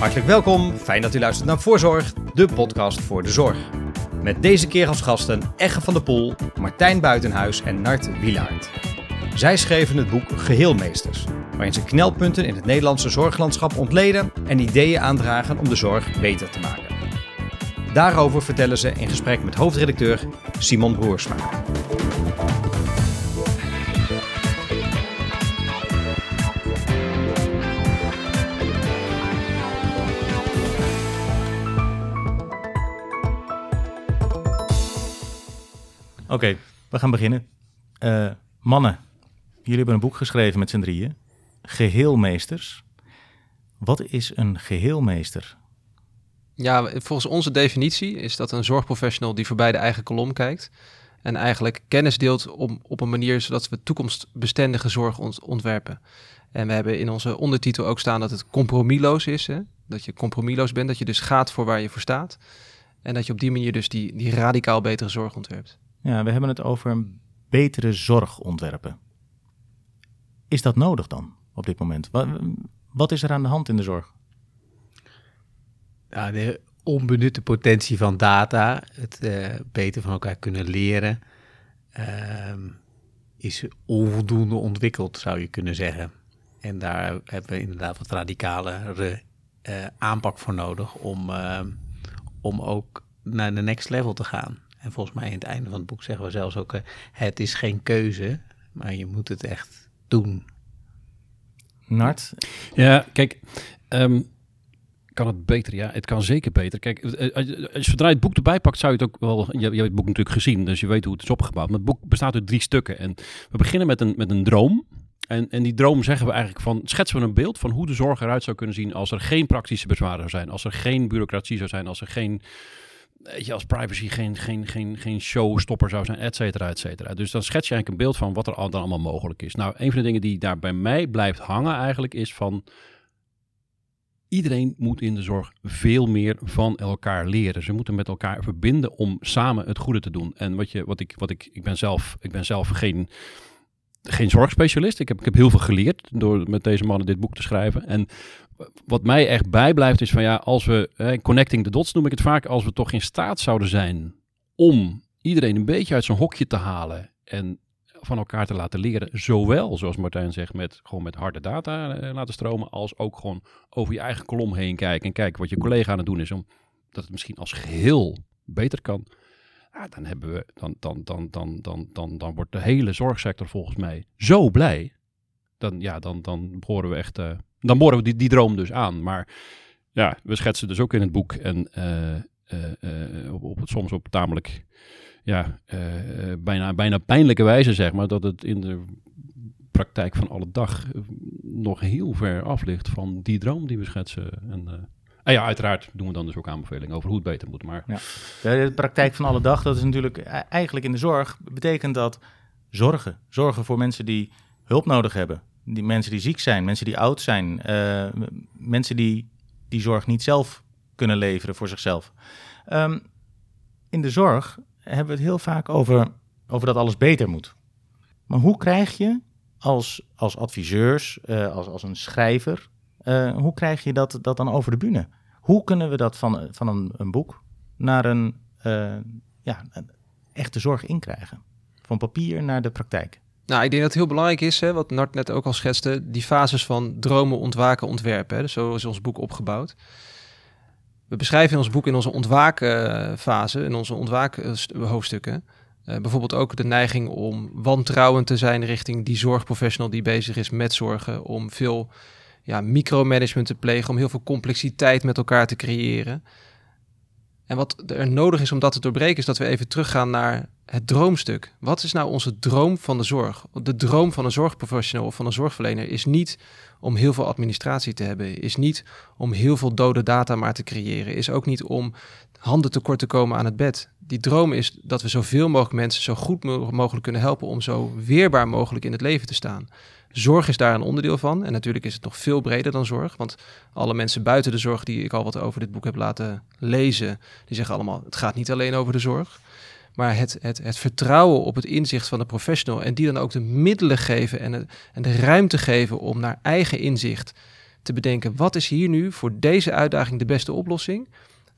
Hartelijk welkom, fijn dat u luistert naar Voorzorg, de podcast voor de zorg. Met deze keer als gasten Egge van der Poel, Martijn Buitenhuis en Nart Wielaert. Zij schreven het boek Geheelmeesters, waarin ze knelpunten in het Nederlandse zorglandschap ontleden en ideeën aandragen om de zorg beter te maken. Daarover vertellen ze in gesprek met hoofdredacteur Simon Broersma. Oké, we gaan beginnen. Uh, mannen, jullie hebben een boek geschreven met z'n drieën. Geheelmeesters. Wat is een geheelmeester? Ja, volgens onze definitie is dat een zorgprofessional die voorbij de eigen kolom kijkt. En eigenlijk kennis deelt om, op een manier zodat we toekomstbestendige zorg ontwerpen. En we hebben in onze ondertitel ook staan dat het compromisloos is. Hè? Dat je compromisloos bent, dat je dus gaat voor waar je voor staat. En dat je op die manier dus die, die radicaal betere zorg ontwerpt. Ja, we hebben het over een betere zorg ontwerpen. Is dat nodig dan op dit moment? Wat, is er aan de hand in de zorg? Ja, de onbenutte potentie van data, het uh, beter van elkaar kunnen leren, uh, is onvoldoende ontwikkeld, zou je kunnen zeggen. En daar hebben we inderdaad wat radicalere uh, aanpak voor nodig om, ehm, om ook naar de next level te gaan. En volgens mij in het einde van het boek zeggen we zelfs ook: uh, het is geen keuze, maar je moet het echt doen. Nart? Ja, kijk. Um, kan het beter? Ja, het kan zeker beter. Kijk, eh, eh, als je zodra je het boek erbij pakt, zou je het ook wel... Je, je hebt het boek natuurlijk gezien, dus je weet hoe het is opgebouwd. Maar het boek bestaat uit drie stukken. En we beginnen met een, met een droom. En, en die droom zeggen we eigenlijk van, schetsen we een beeld van hoe de zorg eruit zou kunnen zien als er geen praktische bezwaren zou zijn, als er geen bureaucratie zou zijn, als er geen weet je, als privacy geen, geen, geen, geen showstopper zou zijn, et cetera, et cetera. Dus dan schets je eigenlijk een beeld van wat er dan allemaal mogelijk is. Nou, een van de dingen die daar bij mij blijft hangen eigenlijk is van... Iedereen moet in de zorg veel meer van elkaar leren. Ze moeten met elkaar verbinden om samen het goede te doen. En wat, je, wat ik, wat ik, ik ben zelf, ik ben zelf geen geen zorgspecialist. Ik heb, ik heb heel veel geleerd door met deze mannen dit boek te schrijven. En wat mij echt bijblijft is van ja, als we, eh, connecting the dots noem ik het vaak, als we toch in staat zouden zijn om iedereen een beetje uit zijn hokje te halen en van elkaar te laten leren, zowel zoals Martijn zegt, met gewoon met harde data eh, laten stromen, als ook gewoon over je eigen kolom heen kijken en kijken wat je collega aan het doen is, om dat het misschien als geheel beter kan. Dan hebben we, dan, dan, dan, dan, dan, dan, dan wordt de hele zorgsector volgens mij zo blij. Dan, ja, dan, dan horen we echt. Uh, dan boren we die, die droom dus aan. Maar ja, we schetsen dus ook in het boek en uh, uh, op, op, soms op tamelijk ja, bijna, bijna pijnlijke wijze, zeg maar, dat het in de praktijk van alle dag nog heel ver af ligt van die droom die we schetsen. En, en ja, uiteraard doen we dan dus ook aanbevelingen over hoe het beter moet. Maar... Ja. De praktijk van alle dag, dat is natuurlijk eigenlijk in de zorg, betekent dat zorgen. Zorgen voor mensen die hulp nodig hebben die mensen die ziek zijn, mensen die oud zijn, uh, mensen die die zorg niet zelf kunnen leveren voor zichzelf. Um, in de zorg hebben we het heel vaak over, over dat alles beter moet. Maar hoe krijg je als, als adviseurs, uh, als, als een schrijver, uh, hoe krijg je dat, dat dan over de bühne? Hoe kunnen we dat van, van een, een boek naar een, ja, een echte zorg inkrijgen? Van papier naar de praktijk. Nou, ik denk dat het heel belangrijk is, hè, wat Nart net ook al schetste, die fases van dromen, ontwaken, ontwerpen. Hè. Dus zo is ons boek opgebouwd. We beschrijven in ons boek in onze ontwakenfase, in onze ontwakenhoofdstukken, uh, bijvoorbeeld ook de neiging om wantrouwend te zijn richting die zorgprofessional die bezig is met zorgen, om veel ja, micromanagement te plegen, om heel veel complexiteit met elkaar te creëren. En wat er nodig is om dat te doorbreken, is dat we even teruggaan naar het droomstuk. Wat is nou onze droom van de zorg? De droom van een zorgprofessional of van een zorgverlener is niet om heel veel administratie te hebben, is niet om heel veel dode data maar te creëren, is ook niet om handen tekort te komen aan het bed. Die droom is dat we zoveel mogelijk mensen zo goed mogelijk kunnen helpen om zo weerbaar mogelijk in het leven te staan. Zorg is daar een onderdeel van. En natuurlijk is het nog veel breder dan zorg. Want alle mensen buiten de zorg die ik al wat over dit boek heb laten lezen, die zeggen allemaal: het gaat niet alleen over de zorg. Maar het, het, het vertrouwen op het inzicht van de professional en die dan ook de middelen geven en, en de ruimte geven om naar eigen inzicht te bedenken, wat is hier nu voor deze uitdaging de beste oplossing?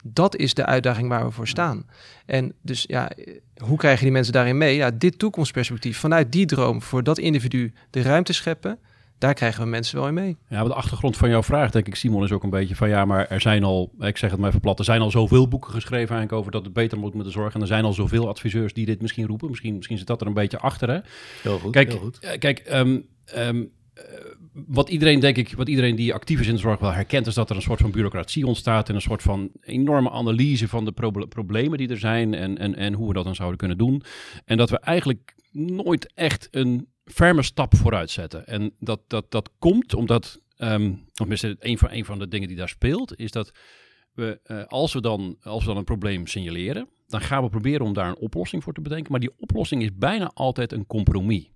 Dat is de uitdaging waar we voor staan. En dus ja, hoe krijg je die mensen daarin mee? Ja, dit toekomstperspectief, vanuit die droom voor dat individu de ruimte scheppen, daar krijgen we mensen wel in mee. Ja, maar de achtergrond van jouw vraag, denk ik, Simon, is ook een beetje van ja, maar er zijn al, ik zeg het maar even plat, er zijn al zoveel boeken geschreven eigenlijk over dat het beter moet met de zorg. En er zijn al zoveel adviseurs die dit misschien roepen. Misschien, misschien zit dat er een beetje achter, hè? Heel goed, Kijk, heel goed. eh, kijk ehm, ehm, eh, wat iedereen, denk ik, wat iedereen die actief is in de zorg wel herkent, is dat er een soort van bureaucratie ontstaat en een soort van enorme analyse van de proble- problemen die er zijn en, en, en hoe we dat dan zouden kunnen doen. En dat we eigenlijk nooit echt een ferme stap vooruit zetten. En dat, dat, dat komt omdat, of tenminste, een van, een van de dingen die daar speelt, is dat we, eh, als, we dan, als we dan een probleem signaleren, dan gaan we proberen om daar een oplossing voor te bedenken. Maar die oplossing is bijna altijd een compromis.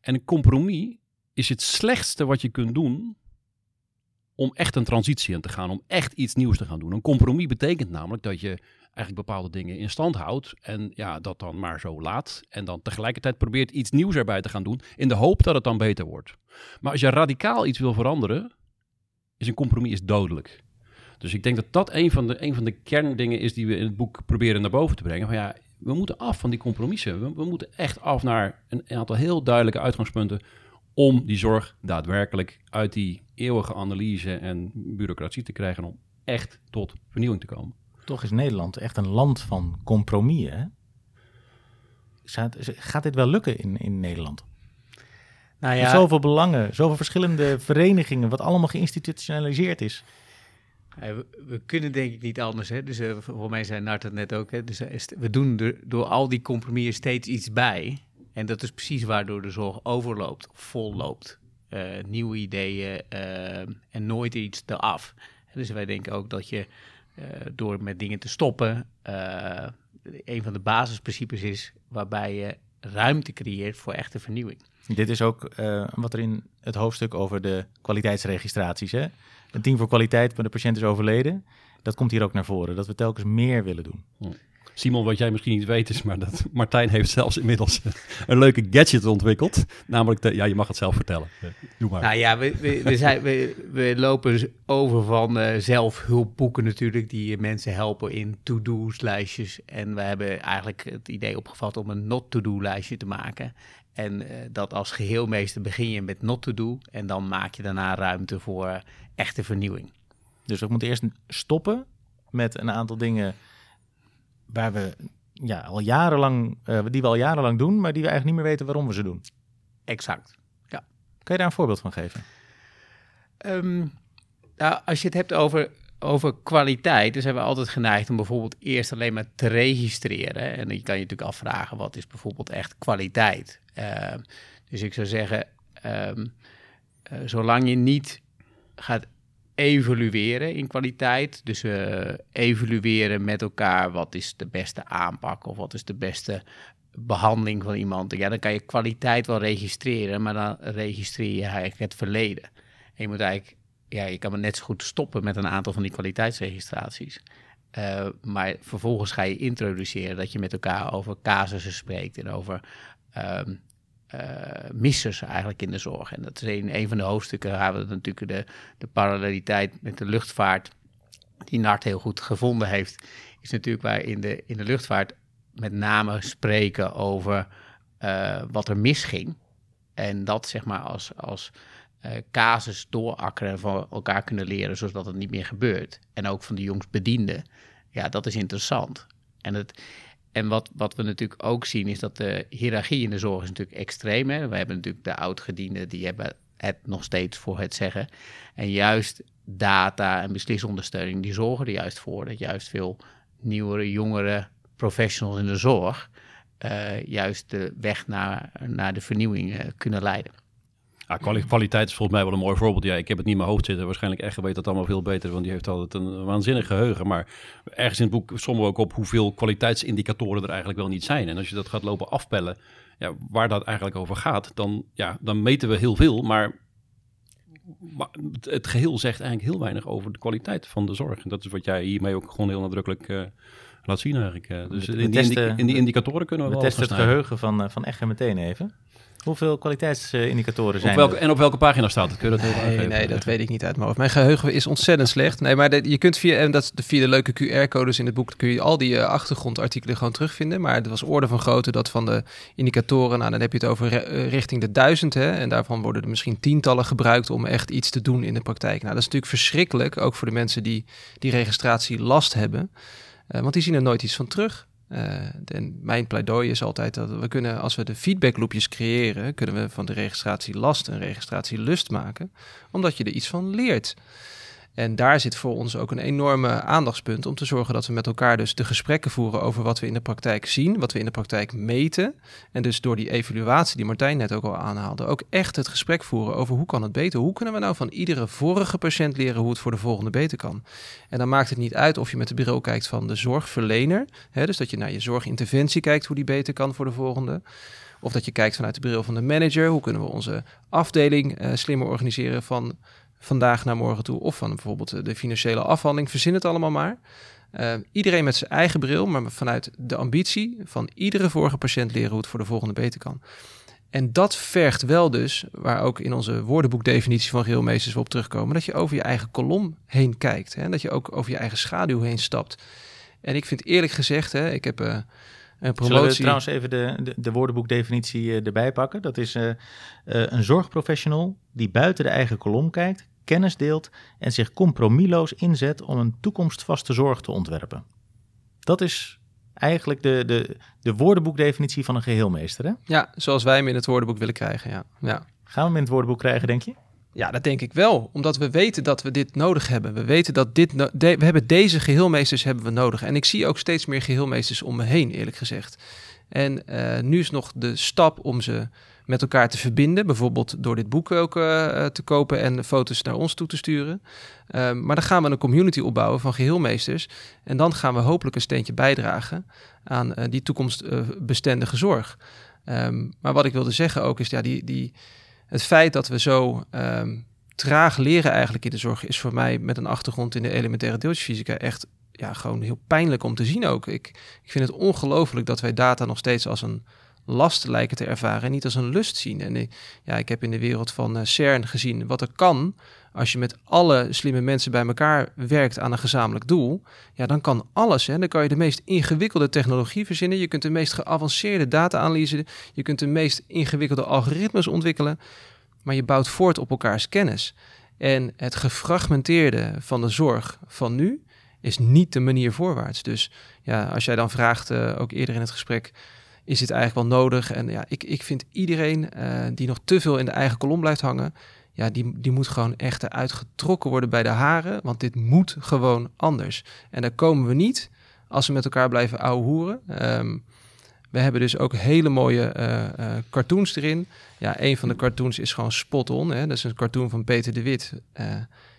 En een compromis is het slechtste wat je kunt doen om echt een transitie in te gaan, om echt iets nieuws te gaan doen. Een compromis betekent namelijk dat je eigenlijk bepaalde dingen in stand houdt en ja, dat dan maar zo laat en dan tegelijkertijd probeert iets nieuws erbij te gaan doen in de hoop dat het dan beter wordt. Maar als je radicaal iets wil veranderen, is een compromis is dodelijk. Dus ik denk dat dat een van, de, een van de kerndingen is die we in het boek proberen naar boven te brengen. Van ja, we moeten af van die compromissen. We, we moeten echt af naar een aantal heel duidelijke uitgangspunten om die zorg daadwerkelijk uit die eeuwige analyse en bureaucratie te krijgen om echt tot vernieuwing te komen. Toch is Nederland echt een land van compromissen. Gaat, dit wel lukken in, in Nederland? Nou Met zoveel belangen, zoveel verschillende verenigingen, wat allemaal geïnstitutionaliseerd is. We, kunnen denk ik niet anders. Hè? Dus eh, voor mij zei Nart het net ook. Hè? Dus, eh, we doen er door al die compromissen steeds iets bij. En dat is precies waardoor de zorg overloopt volloopt. Eh, nieuwe ideeën en nooit iets eraf. Dus wij denken ook dat je door met dingen te stoppen... een van de basisprincipes is waarbij je ruimte creëert voor echte vernieuwing. Dit is ook eh, wat er in het hoofdstuk over de kwaliteitsregistraties. Hè? Een team voor kwaliteit, maar de patiënt is overleden. Dat komt hier ook naar voren, dat we telkens meer willen doen. Simon, wat jij misschien niet weet is, maar dat Martijn heeft zelfs inmiddels een leuke gadget ontwikkeld. Namelijk, de, ja, je mag het zelf vertellen. Eh, Doe maar. Nou ja, we, we, we, zijn, we, we lopen over van eh, zelfhulpboeken natuurlijk, die eh, mensen helpen in to-do's lijstjes. En we hebben eigenlijk het idee opgevat om een not-to-do lijstje te maken. En eh, dat als geheelmeester begin je met not-to-do en dan maak je daarna ruimte voor eh, echte vernieuwing. Dus we moeten eerst stoppen met een aantal dingen waar we ja, al jarenlang, eh, die we al jarenlang doen, maar die we eigenlijk niet meer weten waarom we ze doen. Exact. Kan je daar een voorbeeld van geven? Ehm, nou, als je het hebt over, over kwaliteit, dan zijn we altijd geneigd om bijvoorbeeld eerst alleen maar te registreren. En dan kan je natuurlijk afvragen, wat is bijvoorbeeld echt kwaliteit? Ehm, dus ik zou zeggen, ehm, eh, zolang je niet gaat evalueren in kwaliteit, dus eh, evalueren met elkaar, wat is de beste aanpak of wat is de beste behandeling van iemand, ja, dan kan je kwaliteit wel registreren, maar dan registreer je eigenlijk het verleden. En je moet eigenlijk, ja, je kan maar net zo goed stoppen met een aantal van die kwaliteitsregistraties. Eh, maar vervolgens ga je introduceren dat je met elkaar over casussen spreekt en over ehm eh, missers eigenlijk in de zorg. En dat is een, een van de hoofdstukken, hebben we natuurlijk de, de paralleliteit met de luchtvaart, die Nart heel goed gevonden heeft, is natuurlijk waar in de, in de luchtvaart met name spreken over eh, wat er misging. En dat zeg maar als, als eh, casus doorakkeren en van elkaar kunnen leren, zodat het niet meer gebeurt. En ook van de jongst bedienden. Ja, dat is interessant. En, het, en wat, wat we natuurlijk ook zien, is dat de hiërarchie in de zorg is natuurlijk extreem. Hè? We hebben natuurlijk de oudgedienden, die hebben het nog steeds voor het zeggen. En juist data en beslisondersteuning, die zorgen er juist voor dat juist veel nieuwere, jongere professionals in de zorg eh, juist de weg naar, naar de vernieuwing eh, kunnen leiden. Ja, kwali- kwaliteit is volgens mij wel een mooi voorbeeld. Ja, ik heb het niet in mijn hoofd zitten. Waarschijnlijk echt weet dat allemaal veel beter, want die heeft altijd een waanzinnig geheugen. Maar ergens in het boek sommen we ook op hoeveel kwaliteitsindicatoren er eigenlijk wel niet zijn. En als je dat gaat lopen afpellen, ja, waar dat eigenlijk over gaat, dan, ja, dan meten we heel veel. Maar, maar het- geheel zegt eigenlijk heel weinig over de kwaliteit van de zorg. En dat is wat jij hiermee ook gewoon heel nadrukkelijk eh, laat zien eigenlijk. eh. dus We- in, die in die indicatoren kunnen we, We wel testen het geheugen van, eh, van Egger meteen even. Hoeveel kwaliteitsindicatoren zijn Op welke, er? en op welke pagina staat het? Kun je dat even Nee, aangeven? nee, dat weet ik niet uit mijn hoofd. Mijn geheugen is ontzettend slecht. Nee, maar de- je kunt via, en dat is de, via de leuke QR-codes in het boek, kun je al die eh, achtergrondartikelen gewoon terugvinden. Maar het was orde van grootte dat van de indicatoren, nou dan heb je het over re- eh, richting de duizend. Hè, en daarvan worden er misschien tientallen gebruikt om echt iets te doen in de praktijk. Nou, dat is natuurlijk verschrikkelijk, ook voor de mensen die die registratie last hebben. Eh, want die zien er nooit iets van terug. Eh, en mijn pleidooi is altijd dat we kunnen, als we de feedbackloopjes creëren, kunnen we van de registratie last een registratie lust maken, omdat je er iets van leert. En daar zit voor ons ook een enorme aandachtspunt om te zorgen dat we met elkaar dus de gesprekken voeren over wat we in de praktijk zien, wat we in de praktijk meten. En dus door die evaluatie die Martijn net ook al aanhaalde, ook echt het gesprek voeren over hoe kan het beter? Hoe kunnen we nou van iedere vorige patiënt leren hoe het voor de volgende beter kan? En dan maakt het niet uit of je met de bril kijkt van de zorgverlener, hè, dus dat je naar je zorginterventie kijkt hoe die beter kan voor de volgende. Of dat je kijkt vanuit de bril van de manager, hoe kunnen we onze afdeling eh, slimmer organiseren van vandaag naar morgen toe. Of van bijvoorbeeld eh, de financiële afhandeling, verzin het allemaal maar. Eh, iedereen met zijn eigen bril, maar vanuit de ambitie van iedere vorige patiënt leren hoe het voor de volgende beter kan. En dat vergt wel dus, waar ook in onze woordenboekdefinitie van geelmeesters we op terugkomen, dat je over je eigen kolom heen kijkt. Hè? Dat je ook over je eigen schaduw heen stapt. En ik vind eerlijk gezegd, hè, ik heb eh, een Zullen we promotie... trouwens even de, de, de woordenboekdefinitie eh, erbij pakken? Dat is eh, eh, een zorgprofessional die buiten de eigen kolom kijkt, kennis deelt en zich compromisloos inzet om een toekomstvaste zorg te ontwerpen. Dat is eigenlijk de, de, de woordenboekdefinitie van een geheelmeester. Hè? Ja, zoals wij hem in het woordenboek willen krijgen, ja. ja. Gaan we hem in het woordenboek krijgen, denk je? Ja, dat denk ik wel. Omdat we weten dat we dit nodig hebben. We weten dat dit. we hebben deze geheelmeesters hebben we nodig. En ik zie ook steeds meer geheelmeesters om me heen, eerlijk gezegd. En eh, nu is nog de stap om ze met elkaar te verbinden. Bijvoorbeeld door dit boek ook eh, eh, te kopen en foto's naar ons toe te sturen. Ehm, maar dan gaan we een community opbouwen van geheelmeesters. En dan gaan we hopelijk een steentje bijdragen aan die toekomstbestendige zorg. Ehm, maar wat ik wilde zeggen ook is, ja, die, die, het feit dat we zo ehm, traag leren eigenlijk in de zorg... is voor mij met een achtergrond in de elementaire deeltjesfysica echt ja, gewoon heel pijnlijk om te zien ook. Ik, ik vind het ongelooflijk dat wij data nog steeds als een last lijken te ervaren en niet als een lust zien. En ik- ja, ik heb in de wereld van eh, CERN gezien wat er kan als je met alle slimme mensen bij elkaar werkt aan een gezamenlijk doel. Ja, dan kan alles. Hè. Dan kan je de meest ingewikkelde technologie verzinnen. Je kunt de meest geavanceerde data-analyse, je kunt de meest ingewikkelde algoritmes ontwikkelen. Maar je bouwt voort op elkaars kennis. En het gefragmenteerde van de zorg van nu is niet de manier voorwaarts. Dus ja, als jij dan vraagt, eh, ook eerder in het gesprek, is dit eigenlijk wel nodig? En ja, ik, ik vind iedereen eh, die nog te veel in de eigen kolom blijft hangen, ja, die, die moet gewoon echt eruit getrokken worden bij de haren, want dit moet gewoon anders. En daar komen we niet als we met elkaar blijven ouwehoeren. Ehm we hebben dus ook hele mooie eh, eh, cartoons erin. Ja, een van de cartoons is gewoon spot on. Hè? Dat is een cartoon van Peter de Wit. Eh,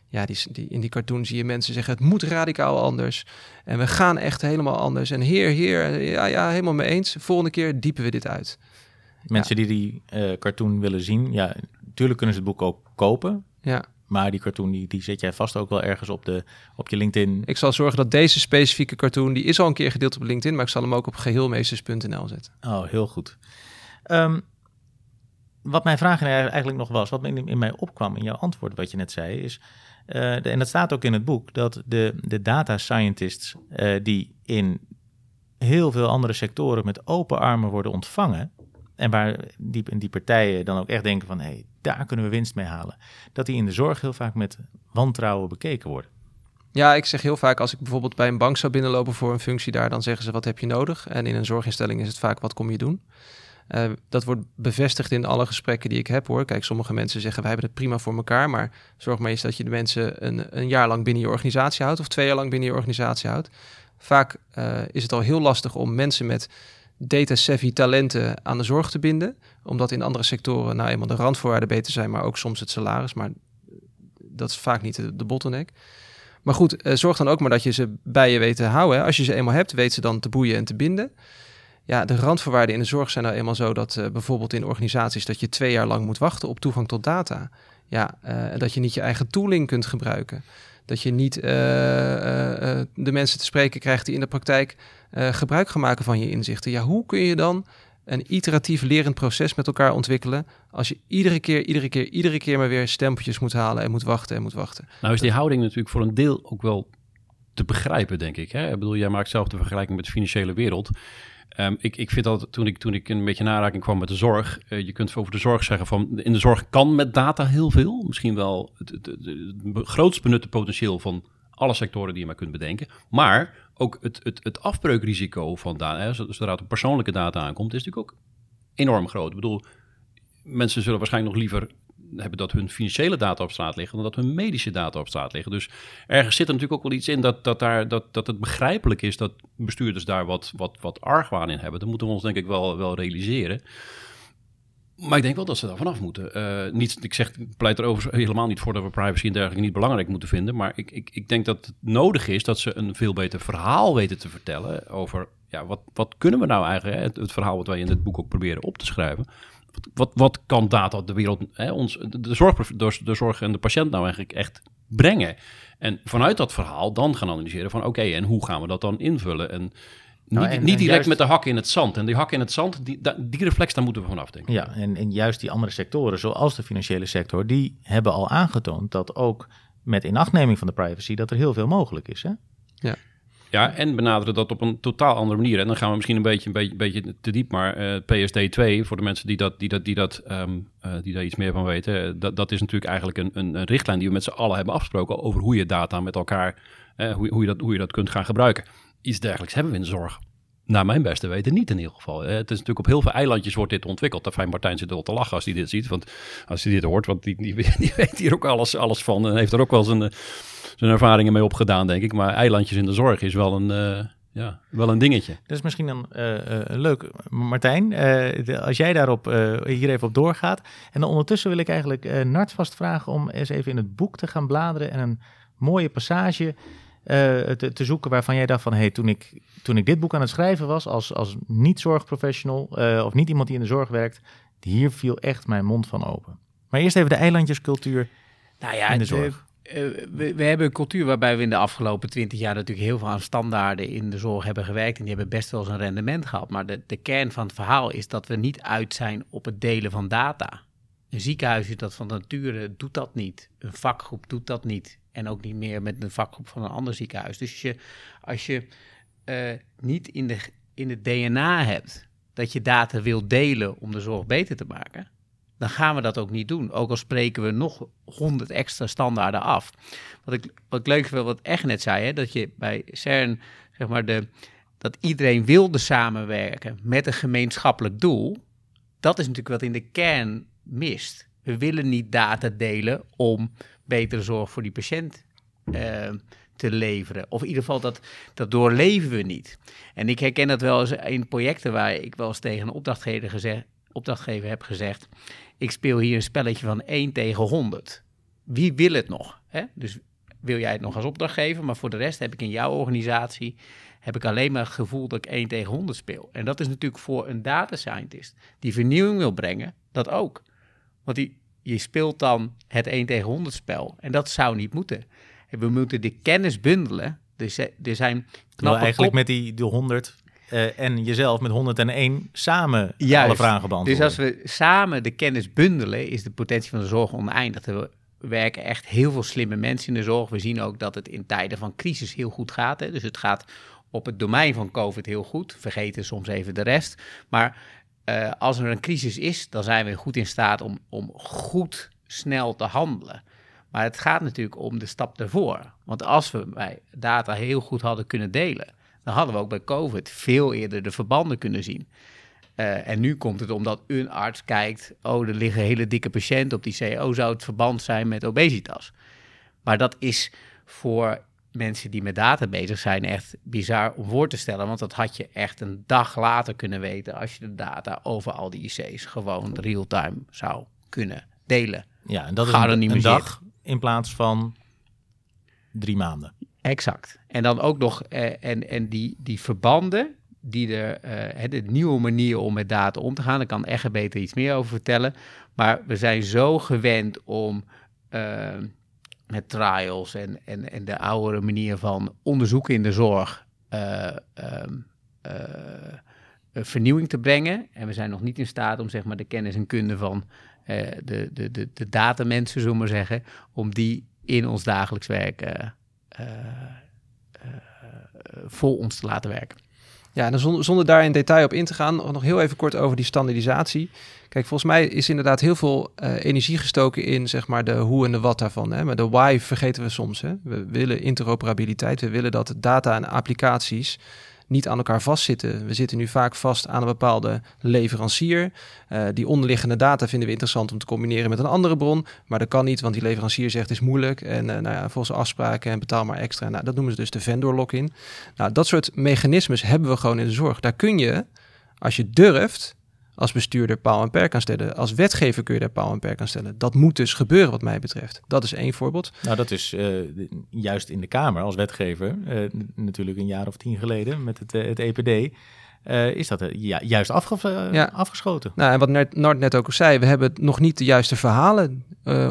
ja, die, die, in die cartoon zie je mensen zeggen: het moet radicaal anders. En we gaan echt helemaal anders. En heer, heer, ja, ja, helemaal mee eens. Volgende keer diepen we dit uit. Mensen die die cartoon willen zien, ja, natuurlijk kunnen ze het boek ook kopen. Ja, Maar die cartoon die, die zet jij vast ook wel ergens op, de, op je LinkedIn. ik zal zorgen dat deze specifieke cartoon, die is al een keer gedeeld op LinkedIn, maar ik zal hem ook op geheelmeesters.nl zetten. Oh, heel goed. Ehm, wat mijn vraag eigenlijk nog was, wat in, in mij opkwam in jouw antwoord, wat je net zei, is, eh, de- en dat staat ook in het boek, dat de, de data scientists eh, die in heel veel andere sectoren met open armen worden ontvangen, en waar die, die partijen dan ook echt denken van, hé, hey, daar kunnen we winst mee halen, dat die in de zorg heel vaak met wantrouwen bekeken worden. Ja, ik zeg heel vaak als ik bijvoorbeeld bij een bank zou binnenlopen voor een functie daar, dan zeggen ze wat heb je nodig? En in een zorginstelling is het vaak wat kom je doen? Eh, dat wordt bevestigd in alle gesprekken die ik heb hoor. Kijk, sommige mensen zeggen wij hebben het prima voor elkaar, maar zorg maar eens dat je de mensen een, een jaar lang binnen je organisatie houdt of twee jaar lang binnen je organisatie houdt. Vaak eh, is het al heel lastig om mensen met data-savvy talenten aan de zorg te binden, omdat in andere sectoren nou eenmaal de randvoorwaarden beter zijn, maar ook soms het salaris, maar dat is vaak niet de, bottleneck. Maar goed, eh, zorg dan ook maar dat je ze bij je weet te houden. Hè. Als je ze eenmaal hebt, weet ze dan te boeien en te binden. Ja, de randvoorwaarden in de zorg zijn nou eenmaal zo dat eh, bijvoorbeeld in organisaties dat je twee jaar lang moet wachten op toegang tot data. Ja, eh, dat je niet je eigen tooling kunt gebruiken. Dat je niet eh, eh, eh, de mensen te spreken krijgt die in de praktijk eh, gebruik gaan maken van je inzichten. Ja, hoe kun je dan een iteratief lerend proces met elkaar ontwikkelen. Als je iedere keer, iedere keer, iedere keer maar weer stempeltjes moet halen en moet wachten en moet wachten. Nou is die houding natuurlijk voor een deel ook wel te begrijpen, denk ik. Hè? Ik bedoel, jij maakt zelf de vergelijking met de financiële wereld. Ehm, ik, ik vind dat toen ik, toen ik een beetje in kwam met de zorg, uh, je kunt over de zorg zeggen van in de zorg kan met data heel veel. Misschien wel het, het, het, het grootst benutte potentieel van alle sectoren die je maar kunt bedenken. Maar ook het, het, het afbreukrisico van data, zodra het op persoonlijke data aankomt, is natuurlijk ook enorm groot. Ik bedoel, mensen zullen waarschijnlijk nog liever hebben dat hun financiële data op straat liggen dan dat hun medische data op straat liggen. Dus ergens zit er natuurlijk ook wel iets in dat, dat, daar, dat, dat het begrijpelijk is dat bestuurders daar wat, wat, wat argwaan in hebben. Dat moeten we ons denk ik wel, wel realiseren. Maar ik denk wel dat ze daar vanaf moeten. Uh, niet, ik zeg, ik pleit er over helemaal niet voor dat we privacy en dergelijke niet belangrijk moeten vinden. Maar ik, ik, ik denk dat het nodig is dat ze een veel beter verhaal weten te vertellen over ja, wat, wat kunnen we nou eigenlijk, het, verhaal wat wij in dit boek ook proberen op te schrijven. Wat, wat, wat kan data de wereld, hè, ons, de, zorg, de, de zorg en de patiënt nou eigenlijk echt brengen? En vanuit dat verhaal dan gaan analyseren van oké, en hoe gaan we dat dan invullen? En nou, niet, niet direct juist, met de hak in het zand. En die hak in het zand, die, die reflex, daar moeten we vanaf denken. Ja, en, en juist die andere sectoren, zoals de financiële sector, die hebben al aangetoond dat ook met inachtneming van de privacy, dat er heel veel mogelijk is. Hè? Ja. Ja, en benaderen dat op een totaal andere manier. En dan gaan we misschien een beetje, een beetje, een beetje te diep, maar uh, PSD 2, voor de mensen die, dat, die, dat, die, dat, um, uh, die daar iets meer van weten, dat, dat is natuurlijk eigenlijk een, een, een, richtlijn die we met z'n allen hebben afgesproken over hoe je data met elkaar, uh, hoe, hoe, je dat, hoe je dat kunt gaan gebruiken iets dergelijks hebben we in de zorg. Naar mijn beste weten niet in ieder geval. Het is natuurlijk op heel veel eilandjes wordt dit ontwikkeld. De fijn Martijn zit wel te lachen als hij dit ziet. Want als hij dit hoort, want die, die, die weet hier ook alles, alles van. En heeft er ook wel zijn, zijn ervaringen mee opgedaan, denk ik. Maar eilandjes in de zorg is wel een, uh, ja, wel een dingetje. Dat is misschien dan uh, leuk. Martijn, als jij daarop hier even op doorgaat. En dan ondertussen wil ik eigenlijk Nart vast vragen om eens even in het boek te gaan bladeren. En een mooie passage te, te, zoeken waarvan jij dacht van... hey, toen ik, toen ik dit boek aan het schrijven was als, als niet-zorgprofessional... Uh, of niet iemand die in de zorg werkt... hier viel echt mijn mond van open. Maar eerst even de eilandjescultuur nou ja, in de zorg. De, uh, we, we, hebben een cultuur waarbij we in de afgelopen twintig jaar... natuurlijk heel veel aan standaarden in de zorg hebben gewerkt... en die hebben best wel eens een rendement gehad. Maar de, de kern van het verhaal is dat we niet uit zijn op het delen van data... Een ziekenhuis dat van nature doet dat niet. Een vakgroep doet dat niet. En ook niet meer met een vakgroep van een ander ziekenhuis. Dus je, als je uh, niet in, de, in het DNA hebt dat je data wil delen om de zorg beter te maken, dan gaan we dat ook niet doen. Ook al spreken we nog honderd extra standaarden af. Wat ik, wat leuk vind, wat echt net zei, hè, dat je bij CERN, zeg maar, de, dat iedereen wilde samenwerken met een gemeenschappelijk doel. Dat is natuurlijk wat in de kern mist. We willen niet data delen om betere zorg voor die patiënt uh, te leveren. Of in ieder geval, dat, dat doorleven we niet. En ik herken dat wel eens in projecten waar ik wel eens tegen een opdrachtgever, gezegd, opdrachtgever heb gezegd... ik speel hier een spelletje van 1 tegen 100. Wie wil het nog? Hè? Dus wil jij het nog als opdrachtgever, maar voor de rest heb ik in jouw organisatie heb ik alleen maar het gevoel dat ik 1 tegen 100 speel. En dat is natuurlijk voor een data scientist die vernieuwing wil brengen, dat ook. Want die, je speelt dan het 1 tegen 100 spel. En dat zou niet moeten. We moeten de kennis bundelen. Dus er zijn knappe eigenlijk met die de 100 uh, en jezelf met 101 samen Juist. alle vragen beantwoorden. Dus als we samen de kennis bundelen, is de potentie van de zorg oneindig. Er werken echt heel veel slimme mensen in de zorg. We zien ook dat het in tijden van crisis heel goed gaat. Hè. Dus het gaat op het domein van COVID heel goed. Vergeten soms even de rest. Maar uh, als er een crisis is, dan zijn we goed in staat om, om goed snel te handelen. Maar het gaat natuurlijk om de stap ervoor. Want als we bij data heel goed hadden kunnen delen, dan hadden we ook bij COVID veel eerder de verbanden kunnen zien. Uh, en nu komt het omdat een arts kijkt, oh, er liggen hele dikke patiënten op die CO, zou het verband zijn met obesitas. Maar dat is voor mensen die met data bezig zijn echt bizar om voor te stellen. Want dat had je echt een dag later kunnen weten als je de data over al die IC's gewoon real-time zou kunnen delen. Ja, en dat is een, een dag in plaats van drie maanden. Exact. En dan ook nog, eh, en, en die, die verbanden, die er, uh, de nieuwe manier om met data om te gaan, daar kan echt beter iets meer over vertellen. Maar we zijn zo gewend om uh, met trials en, en, en de oudere manier van onderzoeken in de zorg uh, eh, vernieuwing te brengen. En we zijn nog niet in staat om zeg maar, de kennis en kunde van eh, de, de, de, de datamensen, zullen we maar zeggen, om die in ons dagelijks werk eh, eh, eh, voor ons te laten werken. Ja, en zonder, zonder daar in detail op in te gaan, nog heel even kort over die standaardisatie. Kijk, volgens mij is inderdaad heel veel eh, energie gestoken in zeg maar de hoe en de wat daarvan. Hè? Maar de why vergeten we soms. Hè? We willen interoperabiliteit. We willen dat data en applicaties niet aan elkaar vastzitten. We zitten nu vaak vast aan een bepaalde leverancier. Uh, die onderliggende data vinden we interessant om te combineren met een andere bron. Maar dat kan niet, want die leverancier zegt het is moeilijk. En uh, nou ja, volgens afspraken en betaal maar extra. Nou, dat noemen ze dus de vendor lock-in. Nou, dat soort mechanismes hebben we gewoon in de zorg. Daar kun je, als je durft, als bestuurder paal en perk kan stellen. Als wetgever kun je daar paal en perk aan stellen. Dat moet dus gebeuren wat mij betreft. Dat is één voorbeeld. Nou, dat is uh, juist in de Kamer als wetgever, uh, natuurlijk een jaar of tien geleden met het, uh, het EPD. is dat ja, juist afge ja. afgeschoten? Nou, en wat Nart net, net ook al zei, we hebben nog niet de juiste verhalen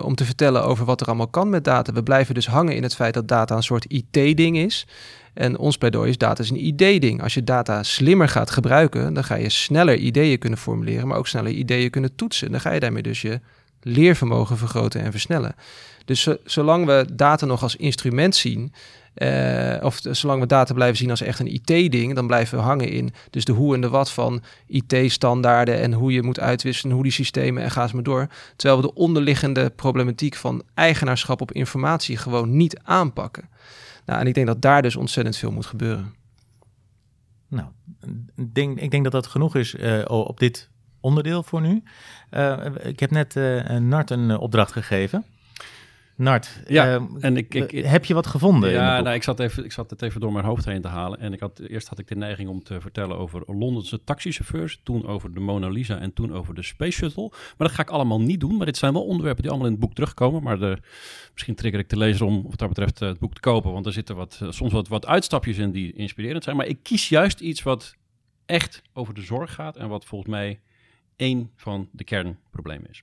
om te vertellen over wat er allemaal kan met data. We blijven dus hangen in het feit dat data een soort IT-ding is. En ons pleidooi is data is een idee-ding. Als je data slimmer gaat gebruiken, dan ga je sneller ideeën kunnen formuleren, maar ook sneller ideeën kunnen toetsen. Dan ga je daarmee dus je leervermogen vergroten en versnellen. Dus zolang we data nog als instrument zien, uh, of zolang we data blijven zien als echt een IT-ding, dan blijven we hangen in dus de hoe en de wat van IT-standaarden en hoe je moet uitwisselen, hoe die systemen en ga eens maar door. Terwijl we de onderliggende problematiek van eigenaarschap op informatie gewoon niet aanpakken. Nou, en ik denk dat daar dus ontzettend veel moet gebeuren. Nou, denk, ik denk dat dat genoeg is uh, op dit onderdeel voor nu. Uh, ik heb net uh, Nart een opdracht gegeven. Nart, ja, uh, en ik, ik, heb je wat gevonden? Ja, nou, ik, zat even, ik zat het even door mijn hoofd heen te halen. En ik had, eerst had ik de neiging om te vertellen over Londense taxichauffeurs. Toen over de Mona Lisa en toen over de Space Shuttle. Maar dat ga ik allemaal niet doen. Maar dit zijn wel onderwerpen die allemaal in het boek terugkomen. Maar de, misschien trigger ik de lezer om wat dat betreft het boek te kopen. Want er zitten wat, soms wat, wat uitstapjes in die inspirerend zijn. Maar ik kies juist iets wat echt over de zorg gaat. En wat volgens mij één van de kernproblemen is.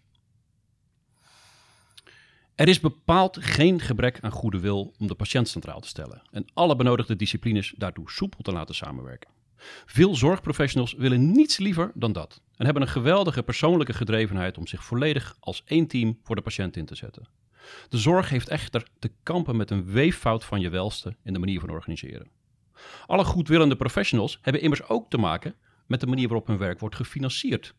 Er is bepaald geen gebrek aan goede wil om de patiënt centraal te stellen en alle benodigde disciplines daartoe soepel te laten samenwerken. Veel zorgprofessionals willen niets liever dan dat en hebben een geweldige persoonlijke gedrevenheid om zich volledig als één team voor de patiënt in te zetten. De zorg heeft echter te kampen met een weeffout van je welste in de manier van organiseren. Alle goedwillende professionals hebben immers ook te maken met de manier waarop hun werk wordt gefinancierd.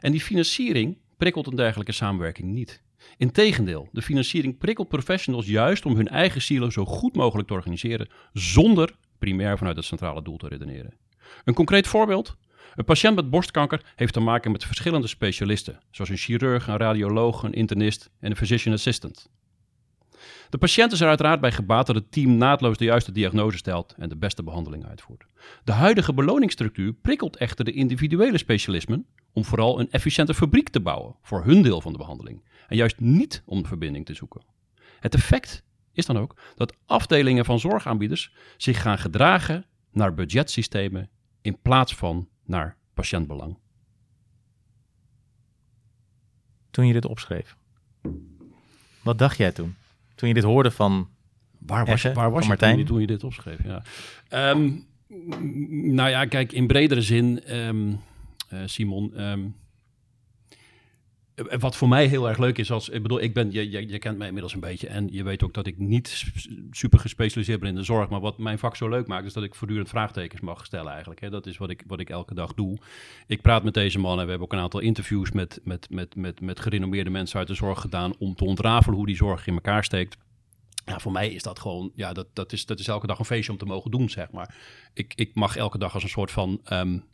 En die financiering prikkelt een dergelijke samenwerking niet. Integendeel, de financiering prikkelt professionals juist om hun eigen silo zo goed mogelijk te organiseren, zonder primair vanuit het centrale doel te redeneren. Een concreet voorbeeld? Een patiënt met borstkanker heeft te maken met verschillende specialisten, zoals een chirurg, een radioloog, een internist en een physician assistant. De patiënt is er uiteraard bij gebaat dat het team naadloos de juiste diagnose stelt en de beste behandeling uitvoert. De huidige beloningsstructuur prikkelt echter de individuele specialismen om vooral een efficiënte fabriek te bouwen voor hun deel van de behandeling en juist niet om de verbinding te zoeken. Het effect is dan ook dat afdelingen van zorgaanbieders zich gaan gedragen naar budgetsystemen in plaats van naar patiëntbelang. Toen je dit opschreef, wat dacht jij toen? Toen je dit hoorde van. Waar was, je, waar was je toen, toen, je dit opschreef? Ja. Um, nou ja, kijk, in bredere zin, um, uh, Simon. Um, wat voor mij heel erg leuk is, als ik bedoel, ik ben, je, je, kent mij inmiddels een beetje en je weet ook dat ik niet super gespecialiseerd ben in de zorg. Maar wat mijn vak zo leuk maakt, is dat ik voortdurend vraagtekens mag stellen eigenlijk. Hè. Dat is wat ik, wat ik elke dag doe. Ik praat met deze man en we hebben ook een aantal interviews met, met, met, met, met gerenommeerde mensen uit de zorg gedaan om te ontrafelen hoe die zorg in elkaar steekt. Ja, voor mij is dat gewoon, ja, dat, dat, is, dat is elke dag een feestje om te mogen doen, zeg maar. Ik, ik mag elke dag als een soort van um,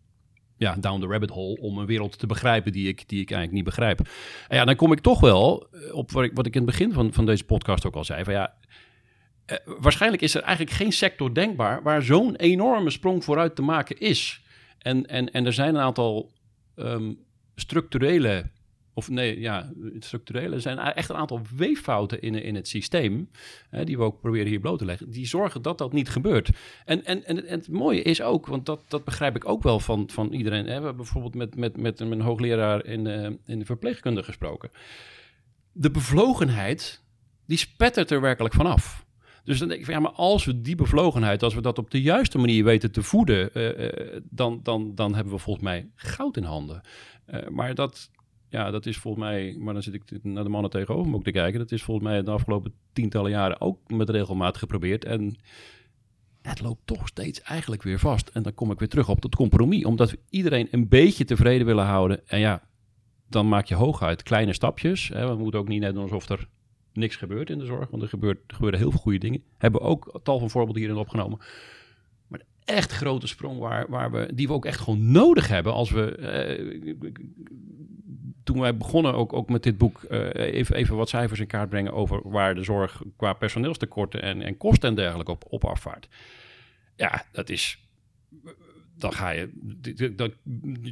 ja, down the rabbit hole om een wereld te begrijpen die ik, die ik eigenlijk niet begrijp. En ja, dan kom ik toch wel eh, op wat ik, wat ik in het begin van, van deze podcast ook al zei. Van ja, eh, waarschijnlijk is er eigenlijk geen sector denkbaar waar zo'n enorme sprong vooruit te maken is. En, en, en er zijn een aantal um, structurele of nee, ja, structurele. Zijn echt een aantal weeffouten in, in het systeem. Hè, die we ook proberen hier bloot te leggen. Die zorgen dat dat niet gebeurt. En, en, en, het mooie is ook, want dat, dat begrijp ik ook wel van, van iedereen. Hè. We hebben bijvoorbeeld met, met, met een hoogleraar in in de verpleegkunde gesproken. De bevlogenheid, die spettert er werkelijk vanaf. Dus dan denk ik van ja, maar als we die bevlogenheid, als we dat op de juiste manier weten te voeden, eh, eh, dan, dan, dan hebben we volgens mij goud in handen. Eh, maar dat, ja, dat is volgens mij, maar dan zit ik naar de mannen tegenover me ook te kijken. Dat is volgens mij de afgelopen tientallen jaren ook met regelmaat geprobeerd. En het loopt toch steeds eigenlijk weer vast. En dan kom ik weer terug op dat compromis. Omdat we iedereen een beetje tevreden willen houden. En ja, dan maak je hooguit kleine stapjes. Hè. We moeten ook niet net doen alsof er niks gebeurt in de zorg. Want er, gebeurt, er gebeuren heel veel goede dingen. Hebben ook tal van voorbeelden hierin opgenomen. Maar de echt grote sprong waar, waar we, die we ook echt gewoon nodig hebben. Als we, eh, toen wij begonnen ook, ook met dit boek, eh, even, even wat cijfers in kaart brengen over waar de zorg qua personeelstekorten en, en kosten en dergelijke op, op afvaart. Ja, dat is dan ga je, dat,